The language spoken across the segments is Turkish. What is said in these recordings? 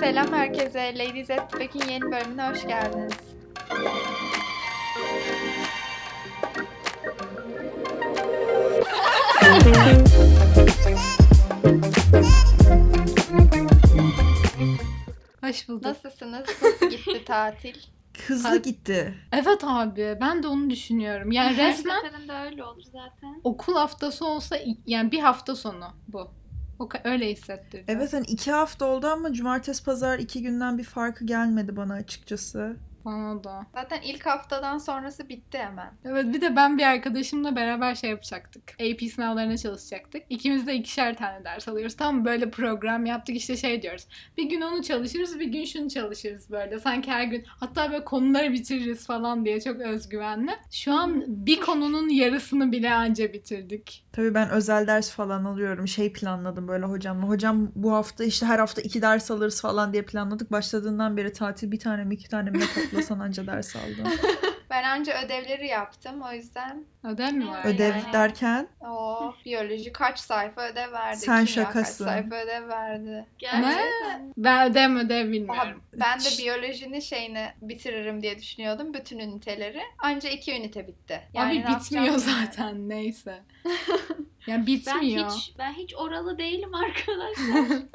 Selam herkese. Ladies at Back'in yeni bölümüne hoş geldiniz. Hoş bulduk. Nasılsınız? Nasıl gitti tatil? Hızlı Kalp- gitti. Evet abi ben de onu düşünüyorum. Yani Her resmen seferinde öyle olur zaten. okul haftası olsa yani bir hafta sonu bu. O öyle hissettirdi. Evet hani iki hafta oldu ama cumartesi pazar iki günden bir farkı gelmedi bana açıkçası. Bana da. Zaten ilk haftadan sonrası bitti hemen. Evet bir de ben bir arkadaşımla beraber şey yapacaktık. AP sınavlarına çalışacaktık. İkimiz de ikişer tane ders alıyoruz. Tam böyle program yaptık işte şey diyoruz. Bir gün onu çalışırız bir gün şunu çalışırız böyle. Sanki her gün hatta böyle konuları bitiririz falan diye çok özgüvenli. Şu an bir konunun yarısını bile anca bitirdik. Tabii ben özel ders falan alıyorum. Şey planladım böyle hocamla. Hocam bu hafta işte her hafta iki ders alırız falan diye planladık. Başladığından beri tatil bir tane mi iki tane mi ne toplasan anca ders aldım. Ben anca ödevleri yaptım o yüzden. Ödev mi var? Ödev Yani. derken O biyoloji kaç sayfa ödev verdi? Sen Kimya şakasın. Kaç sayfa ödev verdi? Gerçekten. Ben ödev ödev Aha, bilmiyorum. ben de biyolojinin şeyini bitiririm diye düşünüyordum. Bütün üniteleri. Anca iki ünite bitti. Yani Abi ne bitmiyor zaten neyse. Yani Ben bitmiyor. hiç ben hiç oralı değilim arkadaşlar.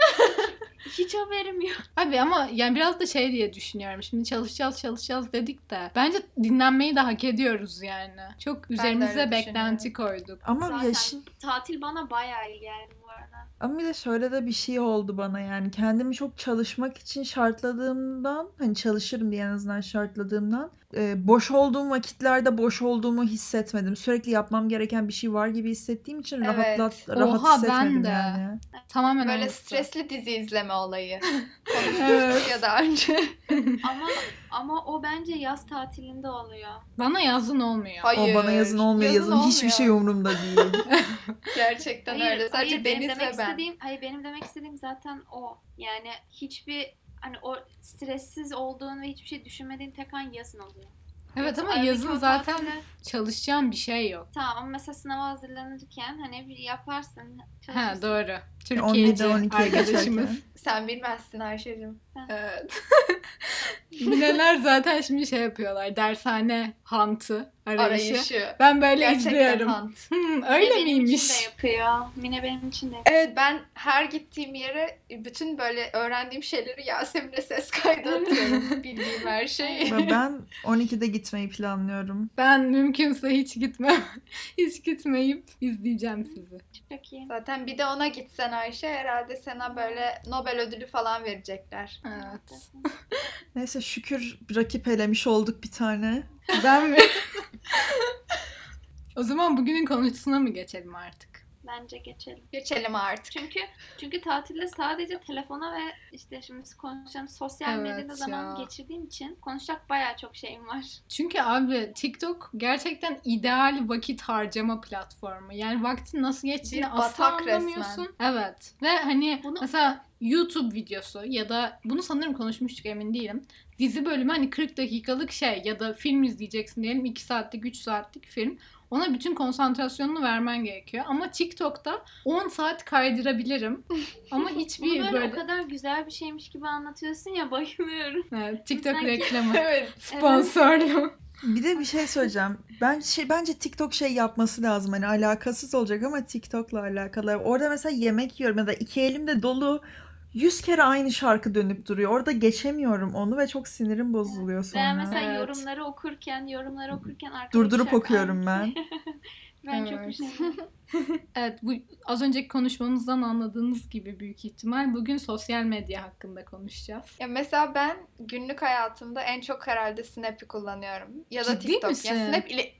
hiç haberim yok. Abi ama yani biraz da şey diye düşünüyorum. Şimdi çalışacağız çalışacağız dedik de. Bence dinlenmeyi de hak ediyoruz yani. Çok üzerimize beklenti koyduk. ama Zaten yaşın tatil bana bayağı iyi geldi bu arada. ama bir de şöyle de bir şey oldu bana yani kendimi çok çalışmak için şartladığımdan hani çalışırım diye en azından şartladığımdan e, boş olduğum vakitlerde boş olduğumu hissetmedim. Sürekli yapmam gereken bir şey var gibi hissettiğim için Evet. rahatlat, rahat Oha, ben hissetmedim de. yani. Tamamen Böyle aynısı. stresli dizi izleme olayı. Evet. Ya daha önce. Ama ama o bence yaz tatilinde oluyor. Bana yazın olmuyor. Hayır. O bana yazın olmuyor. Yazın, hiçbir şey umurumda değil. Gerçekten Hayır, öyle. Sadece hayır, benim demek ben. istediğim, hayır benim demek istediğim zaten o. Yani hiçbir hani o stressiz olduğun ve hiçbir şey düşünmediğin tek an yazın oluyor. Evet ama aradaki yazın o zaten çalışacağım bir şey yok. Tamam ama mesela sınava hazırlanırken hani bir yaparsın. Ha doğru. 11'den Türkiye'ci 12'ye arkadaşımız. geçerken. Sen bilmezsin Ayşe'cim. Evet. Bilenler zaten şimdi şey yapıyorlar. Dershane hantı arayışı. Arayışı. Ben böyle Gerçekten izliyorum. hant. Hmm, Mine öyle benim miymiş? için de yapıyor. Mine benim için de yapıyor. Evet ben her gittiğim yere bütün böyle öğrendiğim şeyleri Yasemin'e ses kaydı atıyorum. Bildiğim her şeyi. Ben 12'de gitmeyi planlıyorum. Ben mümkünse hiç gitmem. hiç gitmeyip izleyeceğim sizi. Çok iyi. Zaten bir de ona gitsen Ayşe herhalde sana böyle Nobel ödülü falan verecekler. Evet. Neyse şükür rakip elemiş olduk bir tane. Ben mi? o zaman bugünün konusuna mı geçelim artık? Bence geçelim. Geçelim artık. Çünkü çünkü tatilde sadece telefona ve işte şimdi konuşacağım sosyal Evet medyada zaman ya. geçirdiğim için konuşacak bayağı çok şeyim var. Çünkü abi TikTok gerçekten ideal vakit harcama platformu. Yani vaktin nasıl geçtiğini asla batak resmen. anlamıyorsun. Evet. Ve hani Bunu- mesela YouTube videosu ya da bunu sanırım konuşmuştuk emin değilim. Dizi bölümü hani 40 dakikalık şey ya da film izleyeceksin diyelim 2 saatlik 3 saatlik film. Ona bütün konsantrasyonunu vermen gerekiyor. Ama TikTok'ta 10 saat kaydırabilirim. Ama Bunu hiçbir böyle, böyle... o kadar güzel bir şeymiş gibi anlatıyorsun ya bayılıyorum. Evet, TikTok Sanki- reklamı. Evet. Sponsorlu. Bir de bir şey söyleyeceğim. Ben şey bence TikTok şey yapması lazım. Hani alakasız olacak ama TikTok'la alakalı. Orada mesela yemek yiyorum ya da iki elimde dolu 100 kere aynı şarkı dönüp duruyor. Orada geçemiyorum onu ve çok sinirim bozuluyor sonra. Veya mesela Evet. yorumları okurken, yorumları okurken Durdurup şarkı- okuyorum ben. ben çok Evet. üşeniyorum. Evet bu az önceki konuşmamızdan anladığınız gibi büyük ihtimal bugün sosyal medya hakkında konuşacağız. Ya mesela ben günlük hayatımda en çok herhalde Snap'i kullanıyorum. Ya da Ciddi TikTok. misin? Ya Snap ile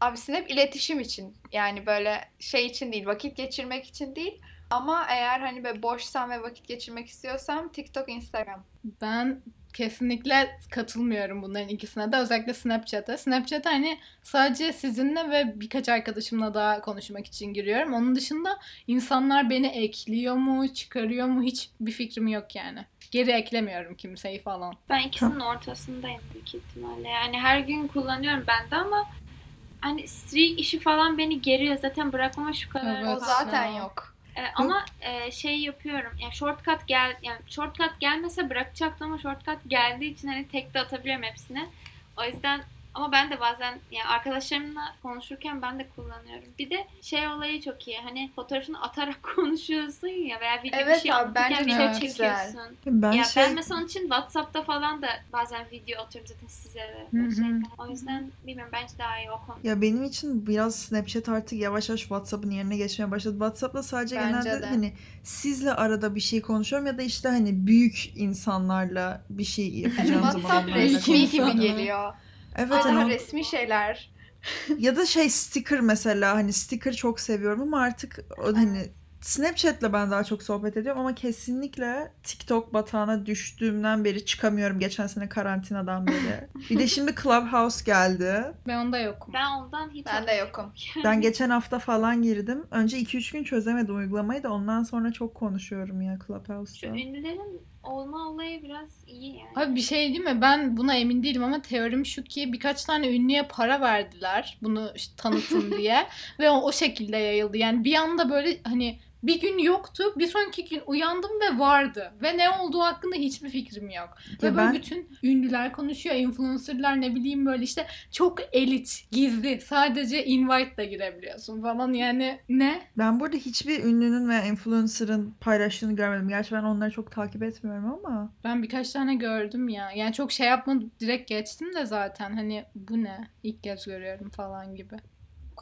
Abi Snap iletişim için. Yani böyle şey için değil, vakit geçirmek için değil. Ama eğer hani böyle boşsam ve vakit geçirmek istiyorsam TikTok, Instagram. Ben kesinlikle katılmıyorum bunların ikisine de özellikle Snapchat'e. Snapchat'e hani sadece sizinle ve birkaç arkadaşımla daha konuşmak için giriyorum. Onun dışında insanlar beni ekliyor mu, çıkarıyor mu hiç bir fikrim yok yani. Geri eklemiyorum kimseyi falan. Ben ikisinin ortasındayım büyük ihtimalle. Yani her gün kullanıyorum ben de ama hani streak işi falan beni geriyor. Zaten bırakmama şu kadar. Evet. O zaten ya. yok. Ee, ama e, şey yapıyorum. Yani shortcut gel yani shortcut gelmese bırakacaktım ama shortcut geldiği için hani tek de atabiliyorum hepsini. O yüzden ama ben de bazen yani arkadaşlarımla konuşurken ben de kullanıyorum. Bir de şey olayı çok iyi. Hani fotoğrafını atarak konuşuyorsun ya veya video Evet bir şey abi, bence video güzel. çekiyorsun. Ben ya şey ben mesela onun için WhatsApp'ta falan da bazen video atıyorum zaten size de. Hı o hı. şeyden. O yüzden bilmiyorum bence daha iyi o konu. Ya benim için biraz Snapchat artık yavaş yavaş WhatsApp'ın yerine geçmeye başladı. WhatsApp'ta sadece Bence genelde de. hani sizle arada bir şey konuşuyorum ya da işte hani büyük insanlarla bir şey yapacağım WhatsApp zamanlarda. resmi resmi gibi geliyor. Evet Daha hani o- resmi şeyler. ya da şey sticker mesela hani sticker çok seviyorum ama artık o hani Snapchat'le ben daha çok sohbet ediyorum ama kesinlikle TikTok batağına düştüğümden beri çıkamıyorum geçen sene karantinadan beri. Bir de şimdi Clubhouse geldi. Ben onda yokum. Ben ondan hiç Ben de yokum. Ben geçen hafta falan girdim. Önce 2-3 gün çözemedim uygulamayı da ondan sonra çok konuşuyorum ya Şu Clubhouse'da. ünlülerin olma olayı biraz iyi yani. Abi bir şey değil mi? Ben buna emin değilim ama teorim şu ki birkaç tane ünlüye para verdiler bunu işte tanıtın diye ve o, o şekilde yayıldı. Yani bir anda böyle hani bir gün yoktu, bir sonraki gün uyandım ve vardı. Ve ne olduğu hakkında hiçbir fikrim yok. Ve Ya böyle ben- bütün ünlüler konuşuyor, influencerlar ne bileyim böyle işte çok elit, gizli, sadece invite ile girebiliyorsun falan yani ne? Ben burada hiçbir ünlünün veya influencer'ın paylaştığını görmedim. Gerçi ben onları çok takip etmiyorum ama. Ben birkaç tane gördüm ya. Yani çok şey yapmadım, direkt geçtim de zaten hani bu ne? İlk kez görüyorum falan gibi.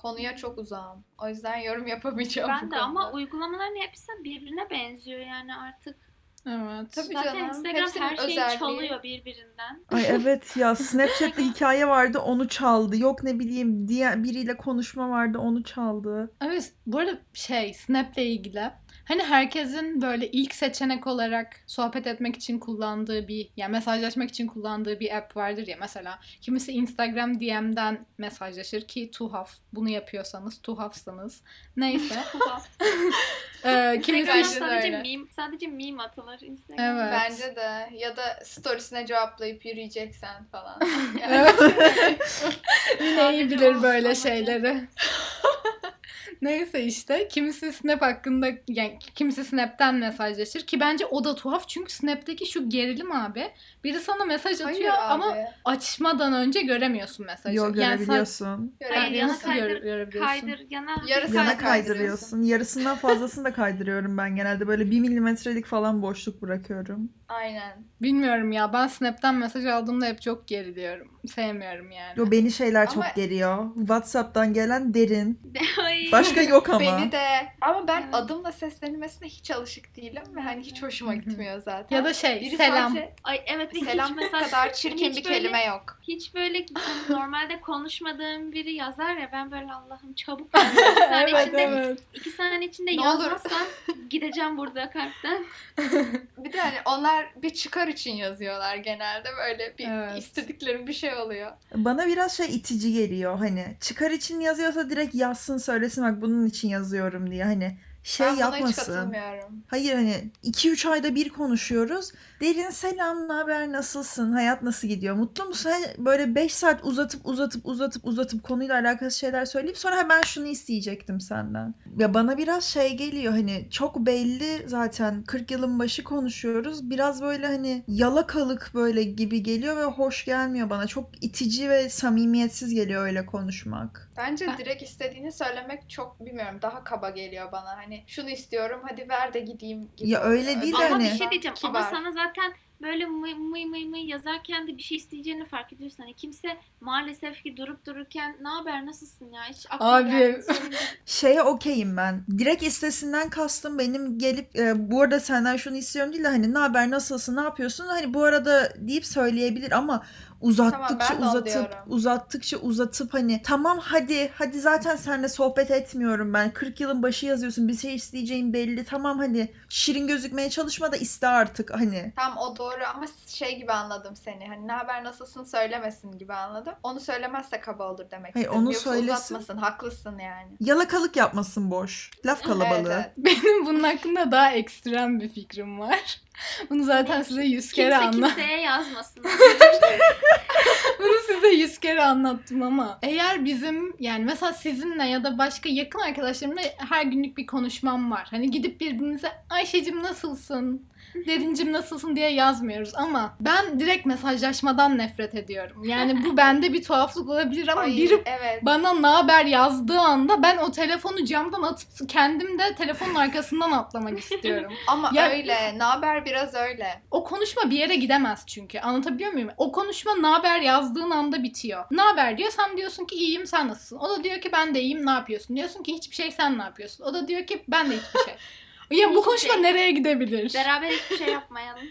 Konuya çok uzağım. O yüzden yorum yapamayacağım Ben de ama konuda. uygulamaların hepsi birbirine benziyor yani artık. Evet. Tabii Zaten canım, Instagram hepsinin her şeyi özelliği. çalıyor birbirinden. Ay evet ya Snapchat'te hikaye vardı onu çaldı. Yok ne bileyim diğer biriyle konuşma vardı onu çaldı. Evet, bu arada şey, Snap'le ilgili. Hani herkesin böyle ilk seçenek olarak sohbet etmek için kullandığı bir, yani mesajlaşmak için kullandığı bir app vardır ya mesela. Kimisi Instagram DM'den mesajlaşır ki tuhaf. Bunu yapıyorsanız tuhafsınız. Neyse. Ee, kimisi işte sadece öyle. meme, sadece meme atılır Instagram. Evet. Bence de. Ya da storiesine cevaplayıp yürüyeceksen falan. Yani- Evet. Yine iyi bilir böyle şeyleri. Neyse işte kimisi Snap hakkında yani kimisi Snap'ten mesajlaşır ki bence o da tuhaf çünkü Snap'teki şu gerilim abi. Biri sana mesaj Hayır atıyor ama abi. açmadan önce göremiyorsun mesajı. Yo Yani sen- görebiliyorsun. Hayır, Yani yana nasıl kaydır, gör- görebiliyorsun? kaydır, yana. Yarısı Yana kaydırıyorsun. Yarısından fazlasını da kaydırıyorum ben genelde. Böyle bir milimetrelik falan boşluk bırakıyorum. Aynen. Bilmiyorum ya ben Snap'ten mesaj aldığımda hep çok geriliyorum. Sevmiyorum yani. Yo beni şeyler çok Ama- geriyor. WhatsApp'tan gelen derin. Ay. Başka yok ama. Beni de. Ama ben Evet. adımla seslenilmesine hiç alışık değilim ve hani hiç hoşuma gitmiyor zaten. Ya da şey Biri selam. sadece Ay evet ve hiç selam mesela kadar çirkin hiç bir böyle- kelime yok. hiç böyle hani normalde konuşmadığım biri yazar ya ben böyle Allah'ım çabuk yaz. İki saniye içinde, iki saniye içinde Ne olur. yazmazsan gideceğim burada kalpten. Bir de hani onlar bir çıkar için yazıyorlar genelde böyle bir Evet. istedikleri bir şey oluyor. Bana biraz şey itici geliyor hani. Çıkar için yazıyorsa direkt yazsın söylesin bak bunun için yazıyorum diye. Hani şey ben buna hiç yapmasın. katılmıyorum. Hayır hani 2-3 ayda bir konuşuyoruz. Derin selam, ne haber, nasılsın, hayat nasıl gidiyor, mutlu musun? Hani böyle 5 saat uzatıp uzatıp uzatıp uzatıp konuyla alakalı şeyler söyleyip sonra "Ha, ben şunu isteyecektim senden. Ya bana biraz şey geliyor hani çok belli zaten 40 yılın başı konuşuyoruz. Biraz böyle hani yalakalık böyle gibi geliyor ve hoş gelmiyor bana. Çok itici ve samimiyetsiz geliyor öyle konuşmak. Bence Ben- direkt istediğini söylemek çok bilmiyorum daha kaba geliyor bana. Hani şunu istiyorum hadi ver de gideyim gibi. Ya öyle değil Ama hani- bir şey diyeceğim ama Kibar. sana zaten böyle mıy mıy mıy mıy yazarken de bir şey isteyeceğini fark ediyorsun. Hani kimse maalesef ki durup dururken ne haber nasılsın ya hiç Abi. de- Şeye okeyim ben. Direkt istesinden kastım benim gelip e, bu arada senden şunu istiyorum değil de hani ne haber nasılsın ne yapıyorsun hani bu arada deyip söyleyebilir ama uzattıkça Tamam, uzatıp diyorum. uzattıkça uzatıp hani tamam hadi hadi zaten seninle sohbet etmiyorum ben 40 yılın başı yazıyorsun bir şey isteyeceğin belli tamam hadi şirin gözükmeye çalışma da iste artık hani Tam o doğru ama şey gibi anladım seni. Hani ne haber nasılsın söylemesin gibi anladım. Onu söylemezse kaba olur demek Hayır, onu Yoksa söylesin. uzatmasın. Haklısın yani. Yalakalık yapmasın boş. Laf kalabalığı. Evet, evet. Benim bunun hakkında daha ekstrem bir fikrim var. Bunu zaten size yüz kere Kimse anlattım. kimseye yazmasın. Bunu size yüz kere anlattım ama eğer bizim yani mesela sizinle ya da başka yakın arkadaşlarımla her günlük bir konuşmam var. Hani gidip birbirimize Ayşe'cim nasılsın? Derincim nasılsın diye yazmıyoruz ama ben direkt mesajlaşmadan nefret ediyorum. Yani bu bende bir tuhaflık olabilir ama Ay, biri evet. bana ne haber yazdığı anda ben o telefonu camdan atıp kendim de telefonun arkasından atlamak istiyorum. Ama Ya- öyle. Ne haber biraz öyle. O konuşma bir yere gidemez çünkü. Anlatabiliyor muyum? O konuşma ne haber yazdığın anda bitiyor. Ne haber diyor. Sen diyorsun ki iyiyim sen nasılsın? O da diyor ki ben de iyiyim ne yapıyorsun? Diyorsun ki hiçbir şey sen ne yapıyorsun? O da diyor ki ben de hiçbir şey. Ya bu Hiçbir konuşma şey. nereye gidebilir? Beraber hiçbir şey yapmayalım.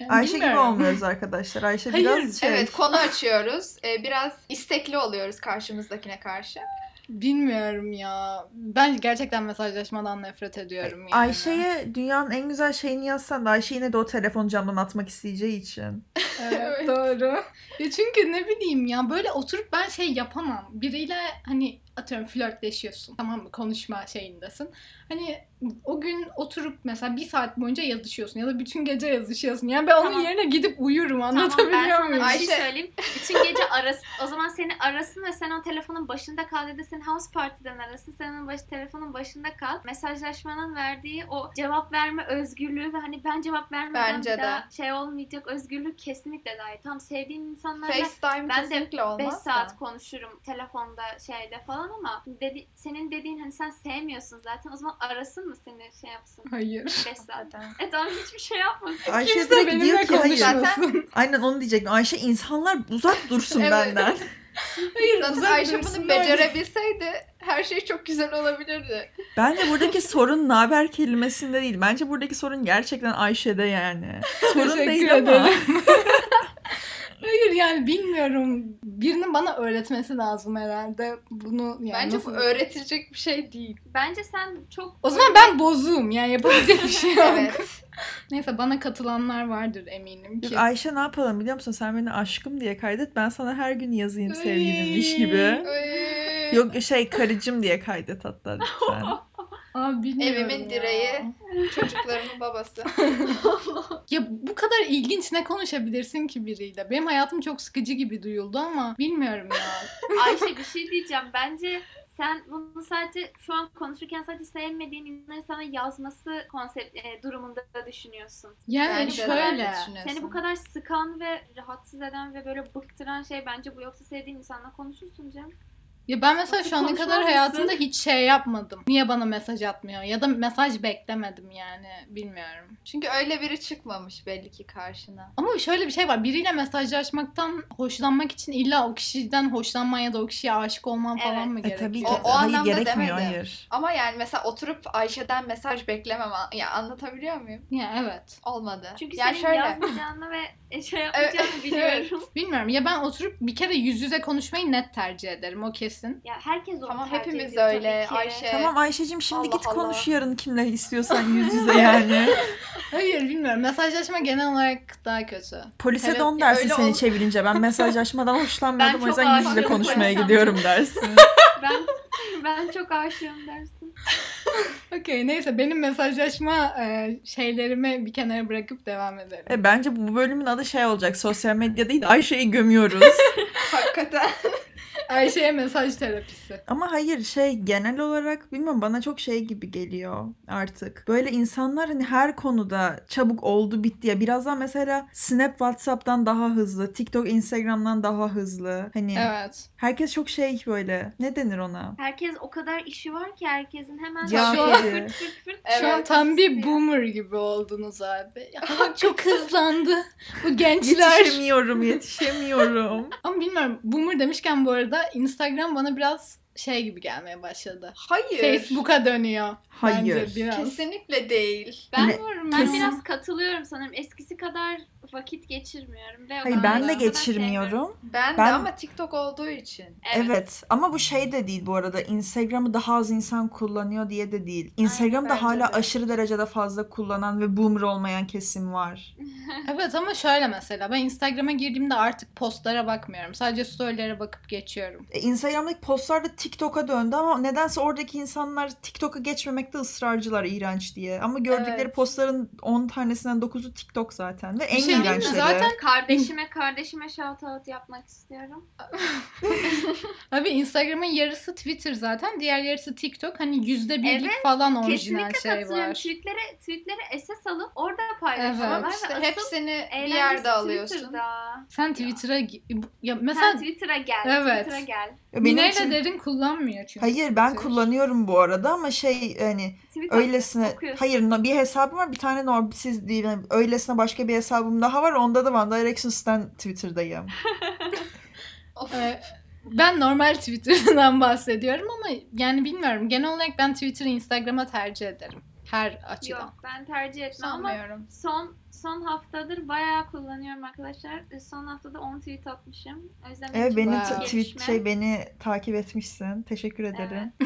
Yani Ayşe gibi bilmiyorum. olmuyoruz arkadaşlar. Ayşe Hayır, biraz şey. Evet konu açıyoruz. Ee, biraz istekli oluyoruz karşımızdakine karşı. Bilmiyorum ya. Ben gerçekten mesajlaşmadan nefret ediyorum yani. Ayşe'ye dünyanın en güzel şeyini yazsan da Ayşe yine de o telefonu camdan atmak isteyeceği için. Evet, Evet. doğru. Ya çünkü ne bileyim ya böyle oturup ben şey yapamam. Biriyle hani atıyorum flörtleşiyorsun tamam mı konuşma şeyindesin. Hani o gün oturup mesela bir saat boyunca yazışıyorsun ya da bütün gece yazışıyorsun. Yani ben onun Tamam. yerine gidip uyurum Tamam ben anlatabiliyor sana muyum? bir şey Ayşe. söyleyeyim. Bütün gece arasın. O zaman seni arasın ve sen o telefonun başında kal da seni house party'den arasın. Sen onun baş, telefonun başında kal. Mesajlaşmanın verdiği o cevap verme özgürlüğü ve hani ben cevap vermeden Bence bir de. daha şey olmayacak özgürlük kesinlikle dahil. Tam sevdiğim insanlarla FaceTime Ben de kesinlikle olmaz 5 da. saat konuşurum telefonda şeyde falan ama dedi, senin dediğin hani sen sevmiyorsun zaten o zaman arasın mı seni şey yapsın Hayır. 5 saat. Zaten. E tamam hiçbir şey yapmasın. Ayşe Kimse direkt benimle diyor ki hayır. konuşmasın. Aynen onu diyecektim. Ayşe insanlar uzak dursun Evet. benden. Hayır Zaten uzak Ayşe bunu becerebilseydi her şey çok güzel olabilirdi. Bence buradaki sorun naber kelimesinde değil. Bence buradaki sorun gerçekten Ayşe'de yani. Sorun Teşekkür değil ama. Hayır yani bilmiyorum. Birinin bana öğretmesi lazım herhalde. Bunu yani Bence nasıl... bu öğretilecek bir şey değil. Bence sen çok O zaman ben bozuğum yani yapabilecek bir şey yok. Evet. Neyse bana katılanlar vardır eminim Yok, ki. Ayşe ne yapalım biliyor musun? Sen beni aşkım diye kaydet. Ben sana her gün yazayım sevgilimmiş gibi. Yok şey karıcım diye kaydet hatta lütfen. Aa, bilmiyorum Evimin ya. direği. Çocuklarımın babası. Ya bu kadar ilginç ne konuşabilirsin ki biriyle? Benim hayatım çok sıkıcı gibi duyuldu ama bilmiyorum ya. Ayşe bir şey diyeceğim. Bence sen bunu sadece şu an konuşurken sadece sevmediğin insanların sana yazması konsept e, durumunda da düşünüyorsun. Yani Bence de şöyle. düşünüyorsun. Seni bu kadar sıkan ve rahatsız eden ve böyle bıktıran şey bence bu yoksa sevdiğin insanla konuşursun canım. Ya ben mesela şu ana Konuşmaz kadar mısın? hayatımda hiç şey yapmadım. Niye bana mesaj atmıyor? Ya da mesaj beklemedim yani. Bilmiyorum. Çünkü öyle biri çıkmamış belli ki karşına. Ama şöyle bir şey var. Biriyle mesajlaşmaktan hoşlanmak için illa o kişiden hoşlanman ya da o kişiye aşık olman falan Evet. mı E gerekiyor? tabii ki. O- o hayır anlamda gerekmiyor demedim. hayır. Ama yani mesela oturup Ayşe'den mesaj beklemem. Ya anlatabiliyor muyum? Ya evet. Olmadı. Çünkü yani senin şöyle. yazmayacağını ve şey yapmayacağını biliyorum. Bilmiyorum. Ya ben oturup bir kere yüz yüze konuşmayı net tercih ederim. O kesin. Ya herkes onu Tamam, tercih hepimiz ediyor öyle, tabii ki. Ayşe. Tamam Ayşe'cim şimdi Allah git Allah. konuş yarın kimle istiyorsan yüz yüze yani. Hayır bilmiyorum. Mesajlaşma genel olarak daha kötü. Polise Evet, don dersin öyle seni ol- çevirince. Ben mesajlaşmadan hoşlanmıyordum Ben o yüzden yüz yüze aşığım konuşmaya polise. gidiyorum dersin. Ben ben çok aşığım dersin. Okey neyse benim mesajlaşma e, şeylerimi bir kenara bırakıp devam edelim. E, bence bu bölümün adı şey olacak. Sosyal medya değil de Ayşe'yi gömüyoruz. Hakikaten. Ayşe'ye mesaj terapisi. Ama hayır şey genel olarak bilmiyorum bana çok şey gibi geliyor artık. Böyle insanlar hani her konuda çabuk oldu bitti ya. Birazdan mesela Snap WhatsApp'tan daha hızlı, TikTok Instagram'dan daha hızlı. Hani Evet. herkes çok şey böyle ne denir ona? Herkes o kadar işi var ki herkesin hemen Ya şöyle tabii. fırt fırt fırt. Şu an Evet. tam bir boomer gibi oldunuz abi. Ya, çok hızlandı bu gençler. Yetişemiyorum, yetişemiyorum. Ama bilmiyorum boomer demişken bu arada Instagram bana biraz şey gibi gelmeye başladı. Hayır. Facebook'a dönüyor. Hayır. Bence biraz. Kesinlikle değil. Ben, Ne- Bilmiyorum, ben kesin- biraz katılıyorum sanırım. Eskisi kadar vakit geçirmiyorum. Ve o Hayır kadar- ben de o kadar geçirmiyorum. Ben, de Ben- ama TikTok olduğu için. Evet. Evet. ama bu şey de değil bu arada. Instagram'ı daha az insan kullanıyor diye de değil. Instagram'da bence hala de. aşırı derecede fazla kullanan ve boomer olmayan kesim var. Evet ama şöyle mesela ben Instagram'a girdiğimde artık postlara bakmıyorum. Sadece storylere bakıp geçiyorum. E, Instagram'daki postlar da TikTok'a döndü ama nedense oradaki insanlar TikTok'a geçmemekte ısrarcılar iğrenç diye. Ama gördükleri Evet. postların 10 tanesinden 9'u TikTok zaten ve en şey iğrençleri. Zaten- Kardeşime kardeşime shout out yapmak istiyorum. Abi Instagram'ın yarısı Twitter zaten. Diğer yarısı TikTok. Hani yüzde birlik Evet, falan orijinal Kesinlikle şey katılıyorum. var. Tweetlere, tweetlere SS alıp orada paylaşıyorlar. Evet. ve İşte asıl hepsini bir yerde alıyorsun. Twitter'da. Sen Twitter'a ya Sen mesela Mesela Twitter'a gel. Evet. Twitter'a gel. benim Mine için- ile Derin kullanmıyor çünkü. Hayır ben Twitter. kullanıyorum bu arada ama şey hani Twitter öylesine okuyorsun. hayır no- bir hesabım var bir tane normal siz değil yani öylesine başka bir hesabım daha var onda da One Directions'tan Twitter'dayım. Ee, ben normal Twitter'dan bahsediyorum ama yani bilmiyorum. Genel olarak ben Twitter'ı Instagram'a tercih ederim. Her açıdan. Yok ben tercih etmem ama son son haftadır bayağı kullanıyorum arkadaşlar. E, Son haftada 10 tweet atmışım. O yüzden benim Evet beni t- tweet şey beni takip etmişsin. Teşekkür ederim.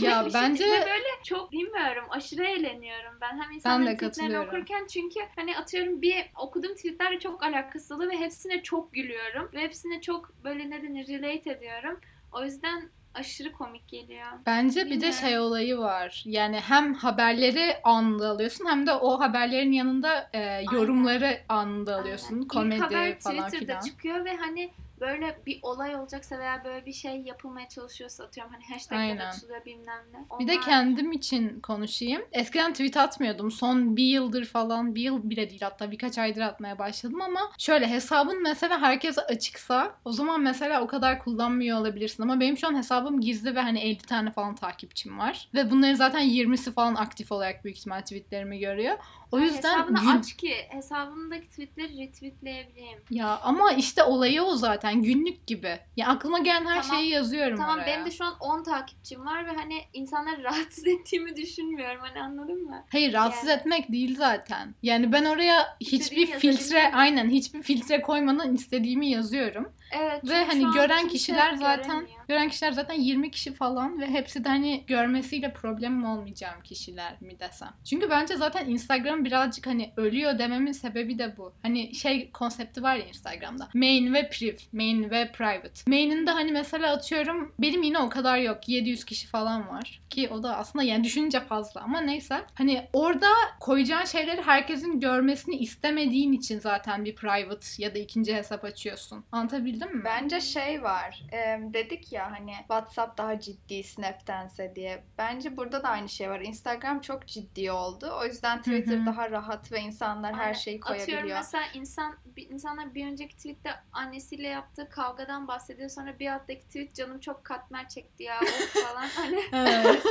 Ya Bir bence böyle çok bilmiyorum aşırı eğleniyorum ben hem insanların de tweetlerini okurken çünkü hani atıyorum bir okuduğum tweetlerle çok alakasız oluyor ve hepsine çok gülüyorum ve hepsine çok böyle ne denir relate ediyorum. O yüzden aşırı komik geliyor. Bence bir de Bilmiyorum. şey olayı var. Yani hem haberleri anında alıyorsun hem de o haberlerin yanında e, yorumları anında alıyorsun. Aynen. Komedi İlk haber falan Twitter'da filan. çıkıyor ve hani böyle bir olay olacaksa veya böyle bir şey yapılmaya çalışıyorsa atıyorum hani hashtagler atılıyor bilmem ne. Bir de Onlar- kendim için konuşayım. Eskiden tweet atmıyordum. Son bir yıldır falan, bir yıl bile değil hatta birkaç aydır atmaya başladım ama şöyle hesabın mesela herkese açıksa o zaman mesela o kadar kullanmıyor olabilirsin. Ama benim şu an hesabım gizli ve hani 50 tane falan takipçim var. Ve bunların zaten 20'si falan aktif olarak büyük ihtimal tweetlerimi görüyor. O yüzden hesabını gün- aç ki hesabındaki tweetleri retweetleyebileyim. Ya ama işte olayı o zaten günlük gibi. Ya aklıma gelen her Tamam. şeyi yazıyorum Tamam oraya. benim de şu an 10 takipçim var ve hani insanları rahatsız ettiğimi düşünmüyorum hani anladın mı? Hayır rahatsız Yani- etmek değil zaten. Yani ben oraya hiçbir filtre aynen hiçbir filtre koymadan istediğimi yazıyorum. Evet. Ve hani gören kişiler zaten göremiyor. gören kişiler zaten 20 kişi falan ve hepsi de hani görmesiyle problemim olmayacağım kişiler mi desem. Çünkü bence zaten Instagram birazcık hani ölüyor dememin sebebi de bu. Hani şey konsepti var ya Instagram'da. Main ve priv, main ve private. Main'inde hani mesela atıyorum benim yine o kadar yok. 700 kişi falan var. Ki o da aslında yani düşününce fazla ama neyse. Hani orada koyacağın şeyleri herkesin görmesini istemediğin için zaten bir private ya da ikinci hesap açıyorsun. Anlatabildim mi? Bence şey var. e, dedik ya hani WhatsApp daha ciddi Snap'tense diye. Bence burada da aynı şey var. Instagram çok ciddi oldu. O yüzden Twitter hı. daha rahat ve insanlar her şeyi Atıyorum koyabiliyor. mesela insan bir, insanlar bir önceki tweette annesiyle yaptığı kavgadan bahsediyor. Sonra bir alttaki tweet canım çok katmer çekti ya falan. Hani Evet.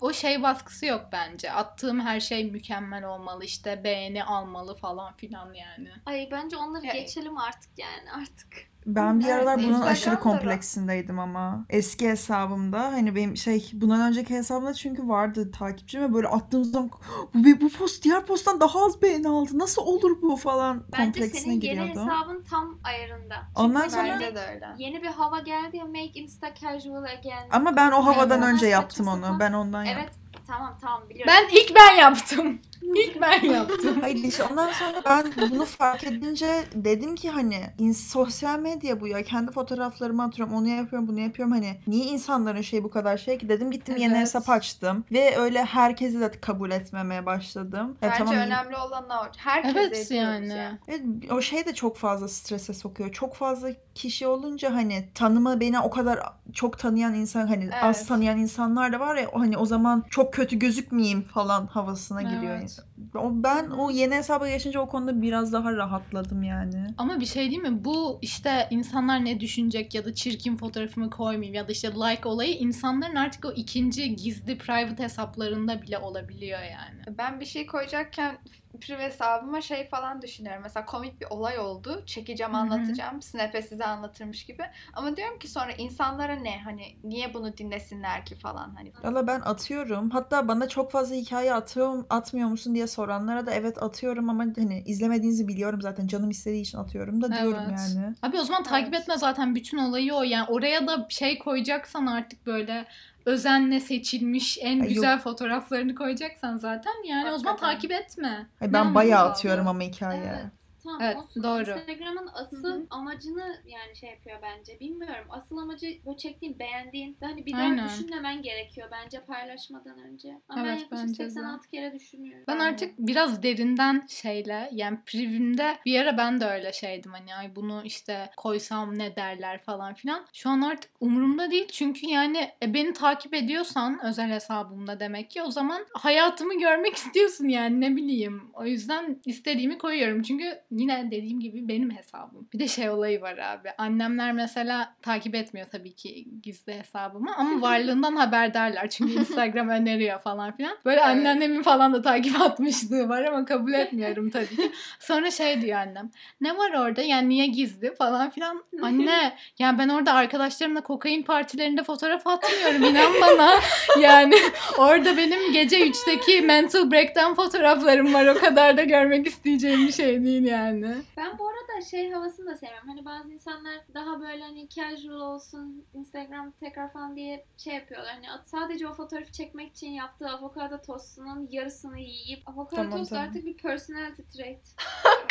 O şey baskısı yok bence. Attığım her şey mükemmel olmalı işte beğeni almalı falan filan yani. ay bence onları Ya- geçelim artık yani artık. Ben bir Evet, aralar bunun Instagram'da aşırı kompleksindeydim ama. Eski hesabımda hani benim şey bundan önceki hesabımda çünkü vardı takipçim ve böyle attığım zaman bu, bu post diğer posttan daha az beğeni aldı. Nasıl olur bu falan Bence kompleksine senin yeni hesabın tam ayarında. Çünkü Ondan sonra- Bence de öyle. yeni bir hava geldi ya make insta casual again. Ama ben o havadan önce yaptım onu. Ben ondan yaptım. Evet tamam tamam biliyorum. Ben ilk ben yaptım. İlk ben yaptım. Hayır işte ondan sonra ben bunu fark edince dedim ki hani ins- sosyal medya bu ya kendi fotoğraflarımı atıyorum onu yapıyorum bunu yapıyorum hani niye insanların şey bu kadar şey ki dedim gittim yeni Evet. hesap açtım ve öyle herkesi de kabul etmemeye başladım. Ya Bence tamam, önemli olan o. Herkese Evet yani. ya. Evet, o şey de çok fazla strese sokuyor. Çok fazla kişi olunca hani tanıma beni o kadar çok tanıyan insan hani az Evet. tanıyan insanlar da var ya o hani o zaman çok kötü gözükmeyeyim falan havasına giriyor. Evet. O ben o yeni hesaba geçince o konuda biraz daha rahatladım yani. Ama bir şey değil mi? Bu işte insanlar ne düşünecek ya da çirkin fotoğrafımı koymayayım ya da işte like olayı insanların artık o ikinci gizli private hesaplarında bile olabiliyor yani. Ben bir şey koyacakken prive hesabıma şey falan düşünüyorum. Mesela komik bir olay oldu. Çekeceğim, anlatacağım. Snap'e size anlatırmış gibi. Ama diyorum ki sonra insanlara ne? Hani niye bunu dinlesinler ki falan hani. Valla ben atıyorum. Hatta bana çok fazla hikaye atıyor, atmıyor musun diye soranlara da evet atıyorum ama hani izlemediğinizi biliyorum zaten. Canım istediği için atıyorum da diyorum Evet. yani. Abi o zaman takip Evet. etme zaten bütün olayı o. Yani oraya da şey koyacaksan artık böyle özenle seçilmiş en Ay, güzel fotoğraflarını koyacaksan zaten yani o zaman Hakikaten. takip etme. Ne ben bayağı atıyorum ama hikaye. Evet. Tamam Evet, olsun. doğru. Instagram'ın asıl Hı hı. amacını yani şey yapıyor bence. Bilmiyorum. Asıl amacı bu çektiğin, beğendiğin. Hani bir daha Aynen. düşünmemen gerekiyor bence paylaşmadan önce. Ama ben Evet, yaklaşık bence de. 86 kere düşünüyorum. Ben artık biraz derinden şeyle yani privimde bir ara ben de öyle şeydim hani ay bunu işte koysam ne derler falan filan. Şu an artık umurumda değil çünkü yani e, beni takip ediyorsan özel hesabımda demek ki o zaman hayatımı görmek istiyorsun yani ne bileyim. O yüzden istediğimi koyuyorum çünkü yine dediğim gibi benim hesabım. Bir de şey olayı var abi. Annemler mesela takip etmiyor tabii ki gizli hesabımı ama varlığından haberdarlar çünkü Instagram öneriyor falan filan. Böyle Evet. anneannemin falan da takip atmışlığı var ama kabul etmiyorum tabii ki. Sonra şey diyor annem. Ne var orada? Yani niye gizli falan filan. Anne yani ben orada arkadaşlarımla kokain partilerinde fotoğraf atmıyorum inan bana. Yani orada benim gece 3'teki mental breakdown fotoğraflarım var. O kadar da görmek isteyeceğim bir şey değil yani. Ben bu arada şey havasını da sevmiyorum. Hani bazı insanlar daha böyle hani casual olsun, Instagram tekrar falan diye şey yapıyorlar. Hani sadece o fotoğrafı çekmek için yaptığı avokado tostunun yarısını yiyip avokado Tamam, tost tamam. artık bir personality trait.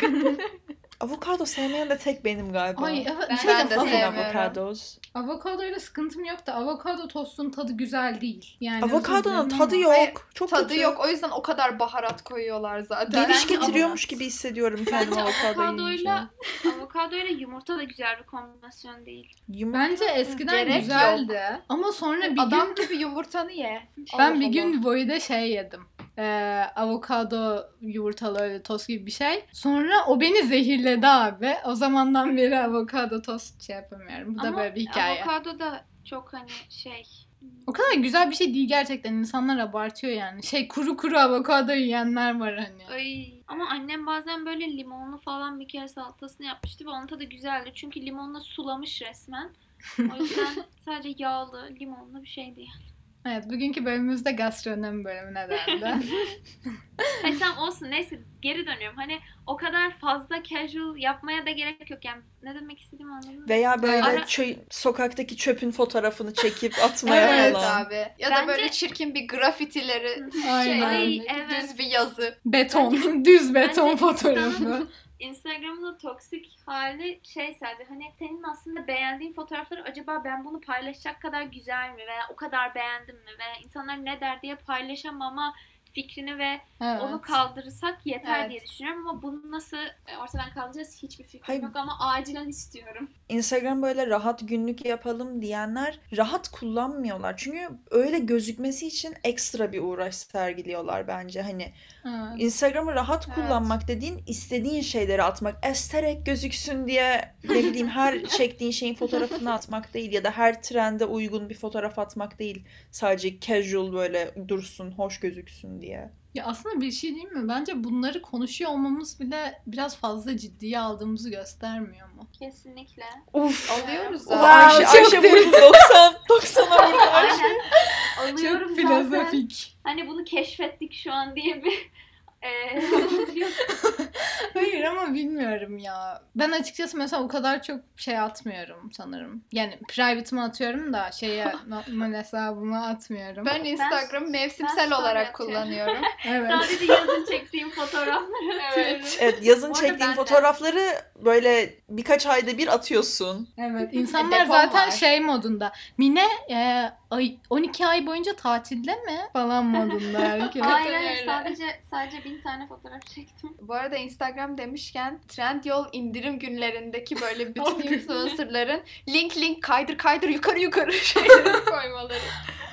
Avokado sevmeyen de tek benim galiba. Ay evet. Ben şey Ben de sevmiyorum. avokados. Avokadoyla sıkıntım yok da avokado tostun tadı güzel değil. Yani Avokadonun tadı ama- yok. Hayır, Çok Tadı kötü. yok. O yüzden o kadar baharat koyuyorlar zaten. Geliş getiriyormuş gibi hissediyorum kendimi avokado yiyince. avokadoyla avokadoyla yumurta da güzel bir kombinasyon değil. Yumurta- Bence eskiden Gerek güzeldi ama sonra bir Adam gün gibi yumurtanı ye. ben Allah bir Allah. gün Voi'de şey yedim. Ee, avokado yumurtalı tost gibi bir şey. Sonra o beni zehirledi abi. O zamandan beri avokado tost şey yapamıyorum. Bu da Ama böyle bir hikaye. avokado da çok hani şey O kadar güzel bir şey değil gerçekten. İnsanlar abartıyor yani. Şey kuru kuru avokado yiyenler var hani. Ay. Ama annem bazen böyle limonlu falan bir kere salatasını yapmıştı ve onun tadı güzeldi. Çünkü limonla sulamış resmen. O yüzden sadece yağlı, limonlu bir şeydi yani. Evet bugünkü bölümümüzde gastronomi bölümüne döndü. Hani tamam olsun neyse geri dönüyorum. Hani o kadar fazla casual yapmaya da gerek yok. Yani ne demek istediğimi anladın mı? Veya böyle Ara- çö- sokaktaki çöpün fotoğrafını çekip atmaya Evet falan. abi. Ya da Bence- böyle çirkin bir grafitileri Aynen. şey, Ay, evet. düz bir yazı. beton, düz beton Bence fotoğrafı. Instagram'ın o toksik hali şey sadece hani senin aslında beğendiğin fotoğrafları acaba ben bunu paylaşacak kadar güzel mi veya o kadar beğendim mi veya insanlar ne der diye paylaşamama fikrini ve Evet. onu kaldırırsak yeter Evet. diye düşünüyorum ama bunu nasıl e, ortadan kaldıracağız hiçbir fikrim Hayır. yok ama acilen istiyorum. Instagram böyle rahat günlük yapalım diyenler rahat kullanmıyorlar. Çünkü öyle gözükmesi için ekstra bir uğraş sergiliyorlar bence. Hani Evet. Instagram'ı rahat Evet. kullanmak dediğin istediğin şeyleri atmak. Esterek gözüksün diye ne bileyim her çektiğin şeyin fotoğrafını atmak değil ya da her trende uygun bir fotoğraf atmak değil. Sadece casual böyle dursun, hoş gözüksün diye. Ya aslında bir şey değil mi? Bence bunları konuşuyor olmamız bile biraz fazla ciddiye aldığımızı göstermiyor mu? Kesinlikle. Uf. Alıyoruz zaten. Ayşe, Wow, çok Ayşe derin. vurdu 90. 90'a vurdu Ayşe. Aynen. Alıyorum Çok zaten. filozofik. Hani bunu keşfettik şu an diye bir e, yok. Hayır ama bilmiyorum ya. Ben açıkçası mesela o kadar çok şey atmıyorum sanırım. Yani private'ımı atıyorum da şeye normal hesabıma atmıyorum. Ben Instagram'ı ben mevsimsel story olarak atıyorum. kullanıyorum. evet. Sadece yazın çektiğim fotoğrafları atıyorum. Evet. Evet, yazın ben de. fotoğrafları böyle birkaç ayda bir atıyorsun. Evet. İnsanlar Depom zaten var. şey modunda. Mine e, ay, 12 ay boyunca tatilde mi? Falan modunda herkes. Hayır öyle. hayır sadece sadece bin tane fotoğraf çektim. Bu arada Instagram demişken Trendyol indirim günlerindeki böyle bütün influencerların link link kaydır kaydır yukarı yukarı şeyleri koymaları.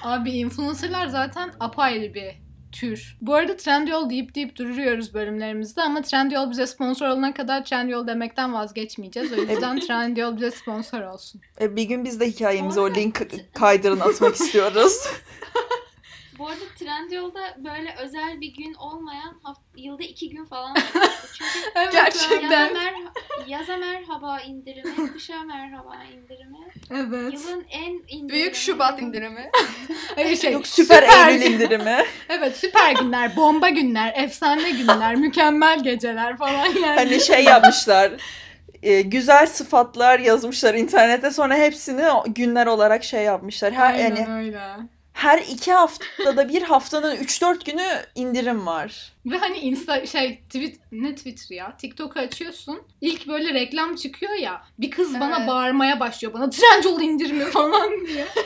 Abi influencerlar zaten apayrı bir tür. Bu arada Trendyol deyip deyip duruyoruz bölümlerimizde ama Trendyol bize sponsor olana kadar Trendyol demekten vazgeçmeyeceğiz. O yüzden Trendyol bize sponsor olsun. E, bir gün biz de hikayemize o link kaydırın atmak istiyoruz. Bu arada Trendyol'da böyle özel bir gün olmayan haft- yılda iki gün falan var. Çünkü Evet, Gerçekten. yaza, mer yaza merhaba indirimi, kışa merhaba indirimi. Evet. Yılın en indirimi. Büyük Şubat indirimi. Öyle şey. Yok süper Eylül indirimi. Evet süper günler, bomba günler, efsane günler, mükemmel geceler falan yani. Hani şey yapmışlar. e, güzel sıfatlar yazmışlar internete sonra hepsini günler olarak şey yapmışlar. Her Aynen yani öyle. Her iki haftada bir haftanın 3-4 günü indirim var. Ve hani insta şey tweet ne Twitter ya TikTok'u açıyorsun. İlk böyle reklam çıkıyor ya. Bir kız bana Evet. bağırmaya başlıyor bana Trendyol indirimi falan diye.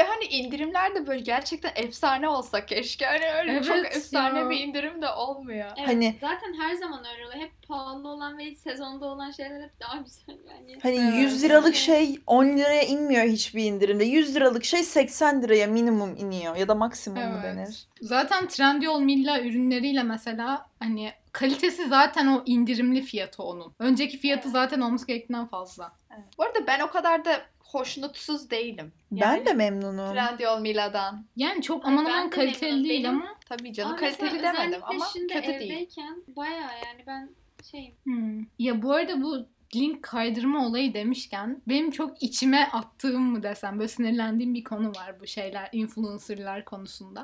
Ve hani indirimler de böyle gerçekten efsane olsa keşke. Hani öyle Evet çok efsane ya. bir indirim de olmuyor. Evet, Hani- zaten her zaman öyle oluyor. Hep pahalı olan ve sezonda olan şeyler hep daha güzel yani. Hani Evet. 100 liralık şey 10 liraya inmiyor hiçbir indirimde. 100 liralık şey 80 liraya minimum iniyor ya da maksimum mu Evet. denir? Zaten Trendyol Milla ürünleriyle mesela hani kalitesi zaten o indirimli fiyatı onun. Önceki fiyatı Evet. zaten olması gerektiğinden fazla. Evet. Bu arada ben o kadar da hoşnutsuz değilim. Ben de memnunum. Trendyol Mila'dan. Yani çok aman ben aman de kaliteli memnunum. değil Benim- ama. Tabii canım Ama kaliteli demedim ama şimdi kötü değil. evdeyken bayağı yani ben şeyim. Hmm. Ya bu arada bu link kaydırma olayı demişken benim çok içime attığım mı desem böyle sinirlendiğim bir konu var bu şeyler influencerlar konusunda.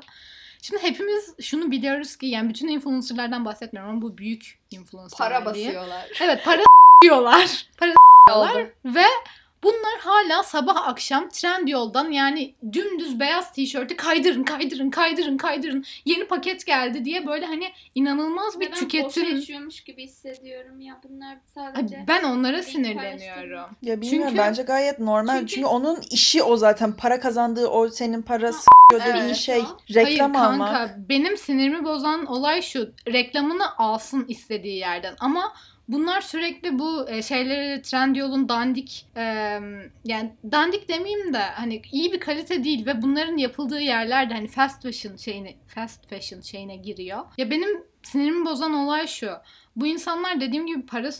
Şimdi hepimiz şunu biliyoruz ki yani bütün influencerlardan bahsetmiyorum ama bu büyük influencerlar Para diye. basıyorlar. Evet para diyorlar. Para Oldu. ve bunlar hala sabah akşam Trendyol'dan yani dümdüz beyaz tişörtü kaydırın kaydırın kaydırın kaydırın yeni paket geldi diye böyle hani inanılmaz bir ben tüketim. yaşıyormuş gibi hissediyorum ya bunlar Ay, sadece. Ben onlara sinirleniyorum. Ya bilmiyorum Çünkü- bence gayet normal. Çünkü... Çünkü- onun işi o zaten. Para kazandığı o senin para Ha, s***yor dediğin evet. şey. Hayır Reklam kanka almak. benim sinirimi bozan olay şu reklamını alsın istediği yerden ama bunlar sürekli bu e, şeyleri Trendyol'un dandik e, yani dandik demeyeyim de hani iyi bir kalite değil ve bunların yapıldığı yerlerde hani fast fashion şeyine fast fashion şeyine giriyor. Ya benim sinirimi bozan olay şu. Bu insanlar dediğim gibi para s-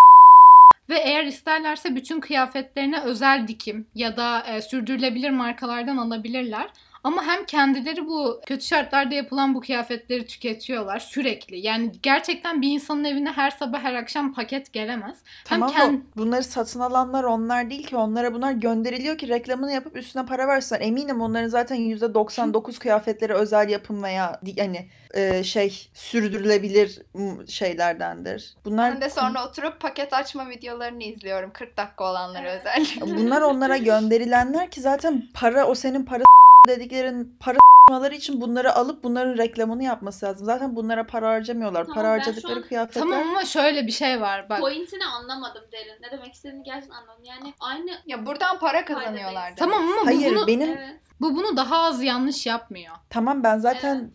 ve eğer isterlerse bütün kıyafetlerine özel dikim ya da e, sürdürülebilir markalardan alabilirler. Ama hem kendileri bu kötü şartlarda yapılan bu kıyafetleri tüketiyorlar sürekli. Yani gerçekten bir insanın evine her sabah her akşam paket gelemez. Tamam hem da bunları satın alanlar onlar değil ki. Onlara bunlar gönderiliyor ki reklamını yapıp üstüne para versinler. Eminim onların zaten %99 kıyafetleri özel yapım veya hani e, şey sürdürülebilir şeylerdendir. Bunlar Ben de sonra oturup paket açma videolarını izliyorum. 40 dakika olanları özellikle. Bunlar onlara gönderilenler ki zaten para o senin para dediklerin para için bunları alıp bunların reklamını yapması lazım. Zaten bunlara para harcamıyorlar. Tamam, para harcadıkları an- kıyafetler Tamam ama şöyle bir şey var bak. Pointini anlamadım derin. Ne demek istediğini gerçekten anlamadım. Yani aynı Ya buradan para kazanıyorlar. Tamam ama bu Hayır bunu, benim evet. bu bunu daha az yanlış yapmıyor. tamam ben zaten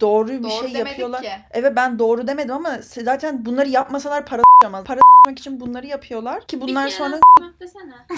doğru bir Doğru şey yapıyorlar. ki. Evet ben doğru demedim ama zaten bunları yapmasalar para s**amaz. Para s**mak için bunları yapıyorlar ki bunlar bir kere sonra s**mak desene.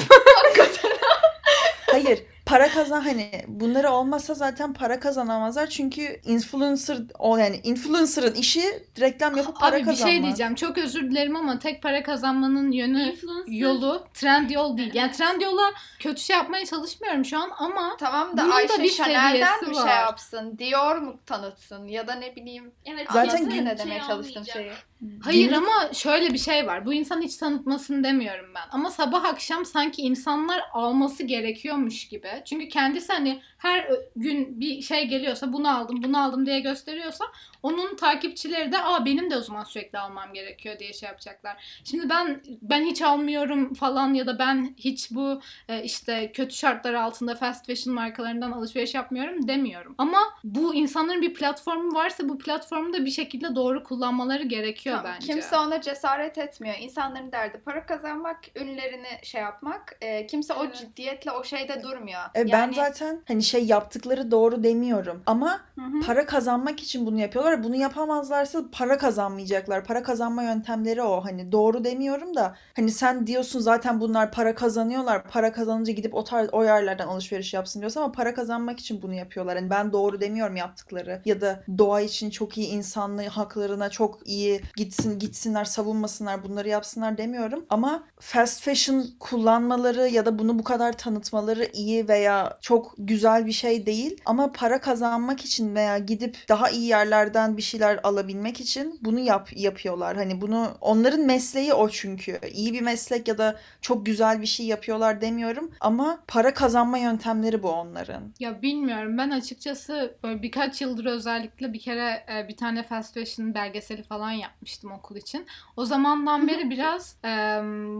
hayır para kazan hani bunları olmasa zaten para kazanamazlar çünkü influencer o yani influencer'ın işi reklam yapıp para Abi bir kazanmak. şey diyeceğim. Çok özür dilerim ama tek para kazanmanın yönü Influencer. yolu Trendyol değil. Yani Evet. Trendyol'a kötü şey yapmaya çalışmıyorum şu an ama Tamam da Bunun da Ayşe bir Chanel'den var. şey yapsın? Dior mu tanıtsın? Ya da ne bileyim. Evet, Zaten Anladın ne şey demeye çalıştığım olmayacak. şeyi. Hayır ama şöyle bir şey var. Bu insan hiç tanıtmasın demiyorum ben. Ama sabah akşam sanki insanlar alması gerekiyormuş gibi. Çünkü kendisi hani her gün bir şey geliyorsa bunu aldım bunu aldım diye gösteriyorsa onun takipçileri de aa benim de o zaman sürekli almam gerekiyor diye şey yapacaklar. Şimdi ben ben hiç almıyorum falan ya da ben hiç bu e, işte kötü şartlar altında fast fashion markalarından alışveriş yapmıyorum demiyorum. Ama bu insanların bir platformu varsa bu platformu da bir şekilde doğru kullanmaları gerekiyor Tamam, bence. Kimse ona cesaret etmiyor. İnsanların derdi para kazanmak, ünlerini şey yapmak. Ee, kimse o Evet. ciddiyetle o şeyde durmuyor. E, ben zaten hani şey yaptıkları doğru demiyorum ama Hı hı. para kazanmak için bunu yapıyorlar. Bunu yapamazlarsa para kazanmayacaklar. Para kazanma yöntemleri o. Hani doğru demiyorum da hani sen diyorsun zaten bunlar para kazanıyorlar. Para kazanınca gidip o tarz o yerlerden alışveriş yapsın diyorsun ama para kazanmak için bunu yapıyorlar. Hani ben doğru demiyorum yaptıkları ya da doğa için çok iyi insanlığı haklarına çok iyi gitsin gitsinler savunmasınlar bunları yapsınlar demiyorum ama fast fashion kullanmaları ya da bunu bu kadar tanıtmaları iyi veya çok güzel bir şey değil ama para kazanmak için veya gidip daha iyi yerlerden bir şeyler alabilmek için bunu yap yapıyorlar. Hani bunu onların mesleği o çünkü. İyi bir meslek ya da çok güzel bir şey yapıyorlar demiyorum ama para kazanma yöntemleri bu onların. Ya bilmiyorum ben açıkçası böyle birkaç yıldır özellikle bir kere e, bir tane fast fashion belgeseli falan yapmıştım okul için. O zamandan beri biraz e,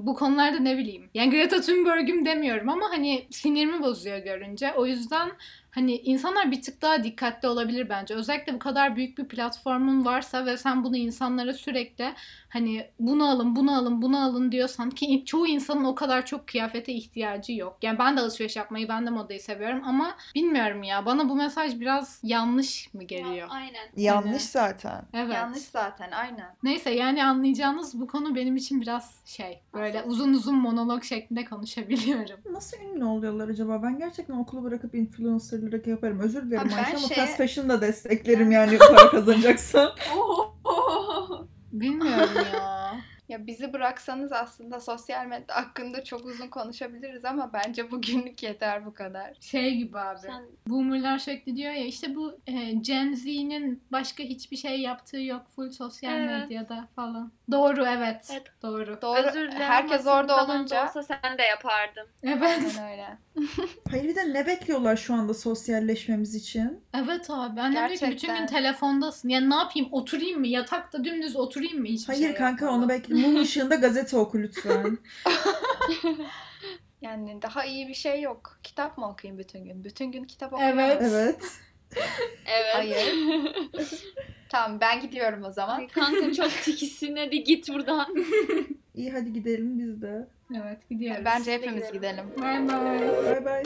bu konularda ne bileyim. Yani Greta Thunberg'üm demiyorum ama hani sinirimi bozuyor görünce. O yüzden them. Hani insanlar bir tık daha dikkatli olabilir bence. Özellikle bu kadar büyük bir platformun varsa ve sen bunu insanlara sürekli hani bunu alın, bunu alın, bunu alın diyorsan ki çoğu insanın o kadar çok kıyafete ihtiyacı yok. Yani ben de alışveriş yapmayı, ben de modayı seviyorum ama bilmiyorum ya bana bu mesaj biraz yanlış mı geliyor? Aynen. Yanlış Hani- zaten. Evet. Yanlış zaten aynen. Neyse yani anlayacağınız bu konu benim için biraz şey böyle uzun uzun monolog şeklinde konuşabiliyorum. Nasıl ünlü oluyorlar acaba? Ben gerçekten okulu bırakıp influencerlık yaparım. Özür dilerim Ayşe ama şeye- fast fashion da desteklerim yani para kazanacaksan. Bilmiyorum ya. Ya bizi bıraksanız aslında sosyal medya hakkında çok uzun konuşabiliriz ama bence bugünlük yeter bu kadar. Şey gibi abi. Sen Boomerlar sürekli diyor ya işte bu e, Gen Z'nin başka hiçbir şey yaptığı yok full sosyal Evet. medyada falan. Doğru evet. Evet. Doğru. Doğru. özür dilerim Herkes orada olunca olsa sen de yapardın. Evet. Aynen öyle. Hayır bir de ne bekliyorlar şu anda sosyalleşmemiz için? Evet abi. Annem diyor ki bütün Gerçekten. gün telefondasın. Yani ne yapayım? Oturayım mı? Yatakta dümdüz oturayım mı? Hiçbir Hayır şey kanka onu bekle. Mum ışığında gazete oku lütfen. Yani daha iyi bir şey yok. Kitap mı okuyayım bütün gün? Bütün gün kitap okuyamam. Evet. evet. Evet. Hayır. Tamam ben gidiyorum o zaman. Ay kanka çok tikisin hadi git buradan. İyi hadi gidelim biz de. Evet gidiyoruz. Bence hepimiz gidelim. Bay bay. Bay bay.